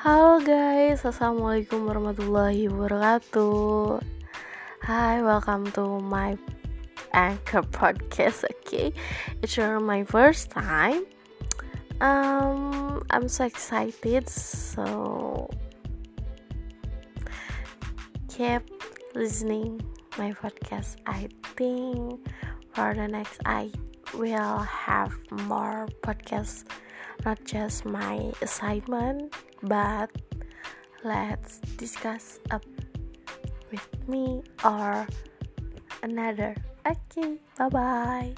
Halo guys, assalamualaikum warahmatullahi wabarakatuh. Hi, welcome to my anchor podcast. Okay, it's my first time. Um, I'm so excited. So keep listening my podcast. I think for the next I will have more podcasts not just my assignment but let's discuss up with me or another. Okay bye bye